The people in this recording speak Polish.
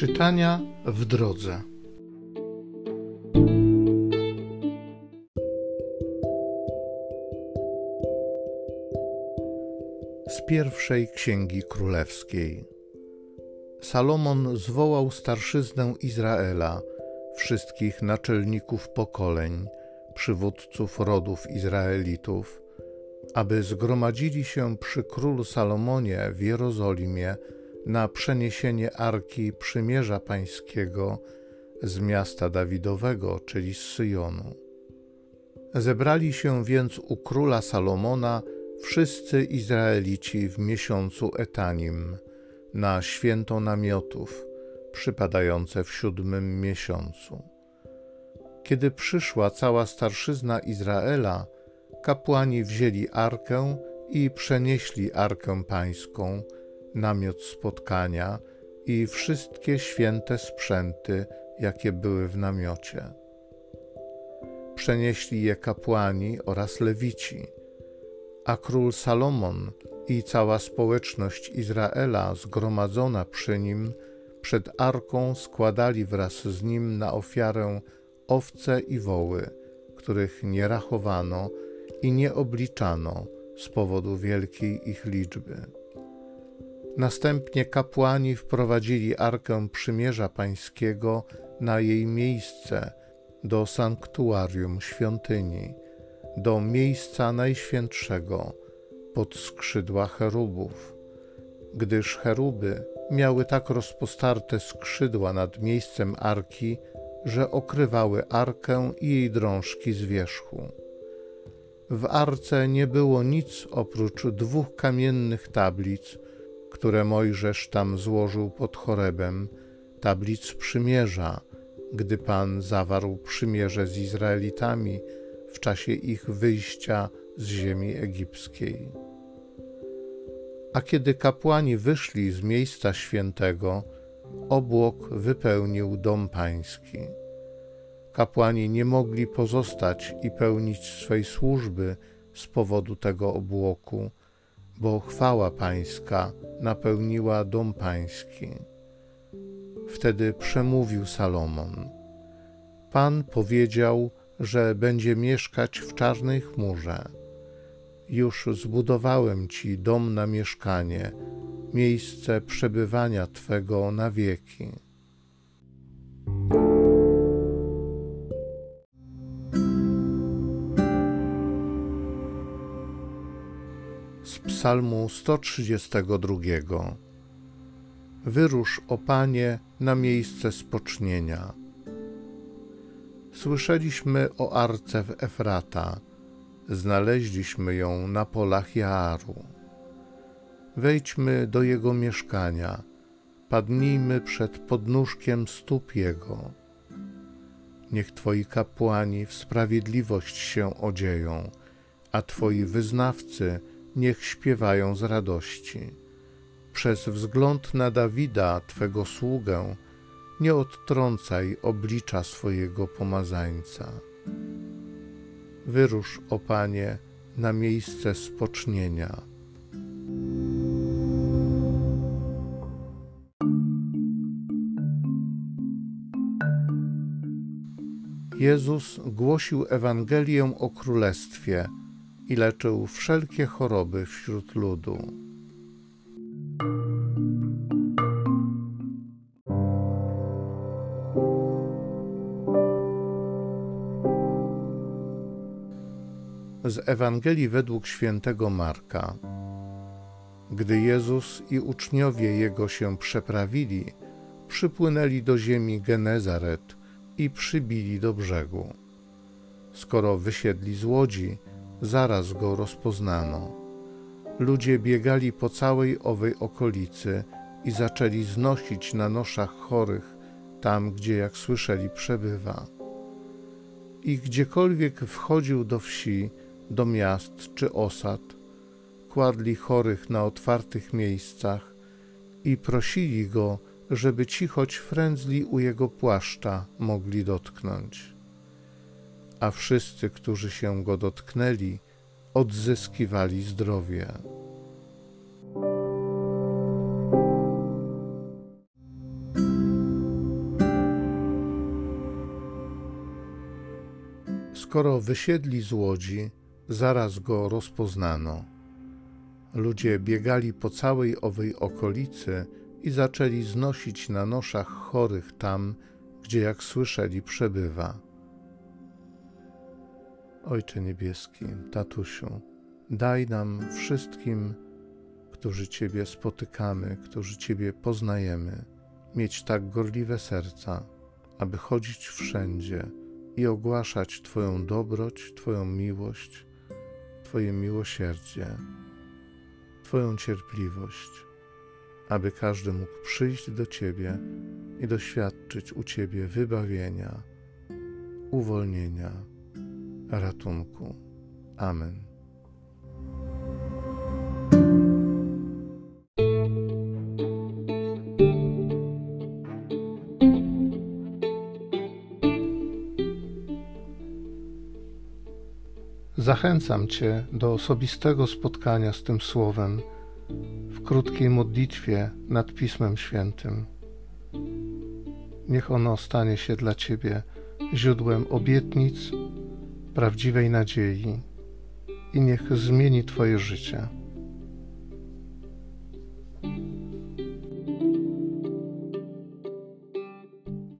Czytania w drodze. Z pierwszej księgi królewskiej. Salomon zwołał starszyznę Izraela, wszystkich naczelników pokoleń, przywódców rodów Izraelitów, aby zgromadzili się przy królu Salomonie w Jerozolimie na przeniesienie Arki Przymierza Pańskiego z miasta Dawidowego, czyli z Syjonu. Zebrali się więc u króla Salomona wszyscy Izraelici w miesiącu Etanim, na święto namiotów, przypadające w siódmym miesiącu. Kiedy przyszła cała starszyzna Izraela, kapłani wzięli arkę i przenieśli arkę pańską, namiot spotkania i wszystkie święte sprzęty, jakie były w namiocie. Przenieśli je kapłani oraz lewici, a król Salomon i cała społeczność Izraela zgromadzona przy nim przed arką składali wraz z nim na ofiarę owce i woły, których nie rachowano i nie obliczano z powodu wielkiej ich liczby. Następnie kapłani wprowadzili Arkę Przymierza Pańskiego na jej miejsce do sanktuarium świątyni, do miejsca najświętszego pod skrzydła cherubów, gdyż cheruby miały tak rozpostarte skrzydła nad miejscem arki, że okrywały arkę i jej drążki z wierzchu. W arce nie było nic oprócz dwóch kamiennych tablic, które Mojżesz tam złożył pod chorebem, tablic przymierza, gdy Pan zawarł przymierze z Izraelitami w czasie ich wyjścia z ziemi egipskiej. A kiedy kapłani wyszli z miejsca świętego, obłok wypełnił dom pański. Kapłani nie mogli pozostać i pełnić swej służby z powodu tego obłoku, bo chwała pańska napełniła dom pański. Wtedy przemówił Salomon. Pan powiedział, że będzie mieszkać w czarnej chmurze. Już zbudowałem ci dom na mieszkanie, miejsce przebywania twego na wieki. Z Psalmu 132. Wyrusz, o Panie, na miejsce spocznienia. Słyszeliśmy o arce w Efrata, znaleźliśmy ją na polach Jaaru. Wejdźmy do jego mieszkania, padnijmy przed podnóżkiem stóp jego. Niech Twoi kapłani w sprawiedliwość się odzieją, a Twoi wyznawcy niech śpiewają z radości. Przez wzgląd na Dawida, Twego sługę, nie odtrącaj oblicza swojego pomazańca. Wyrusz, o Panie, na miejsce spocznienia. Jezus głosił Ewangelię o Królestwie – i leczył wszelkie choroby wśród ludu. Z Ewangelii według świętego Marka. Gdy Jezus i uczniowie Jego się przeprawili, przypłynęli do ziemi Genezaret i przybili do brzegu. Skoro wysiedli z łodzi, zaraz go rozpoznano. Ludzie biegali po całej owej okolicy i zaczęli znosić na noszach chorych tam, gdzie, jak słyszeli, przebywa. I gdziekolwiek wchodził do wsi, do miast czy osad, kładli chorych na otwartych miejscach i prosili go, żeby ci choć frędzli u jego płaszcza mogli dotknąć a wszyscy, którzy się go dotknęli, odzyskiwali zdrowie. Skoro wysiedli z łodzi, zaraz go rozpoznano. Ludzie biegali po całej owej okolicy i zaczęli znosić na noszach chorych tam, gdzie jak słyszeli przebywa. Ojcze Niebieski, Tatusiu, daj nam wszystkim, którzy Ciebie spotykamy, którzy Ciebie poznajemy, mieć tak gorliwe serca, aby chodzić wszędzie i ogłaszać Twoją dobroć, Twoją miłość, Twoje miłosierdzie, Twoją cierpliwość, aby każdy mógł przyjść do Ciebie i doświadczyć u Ciebie wybawienia, uwolnienia, ratunku. Amen. Zachęcam Cię do osobistego spotkania z tym Słowem w krótkiej modlitwie nad Pismem Świętym. Niech ono stanie się dla Ciebie źródłem obietnic, prawdziwej nadziei i niech zmieni Twoje życie.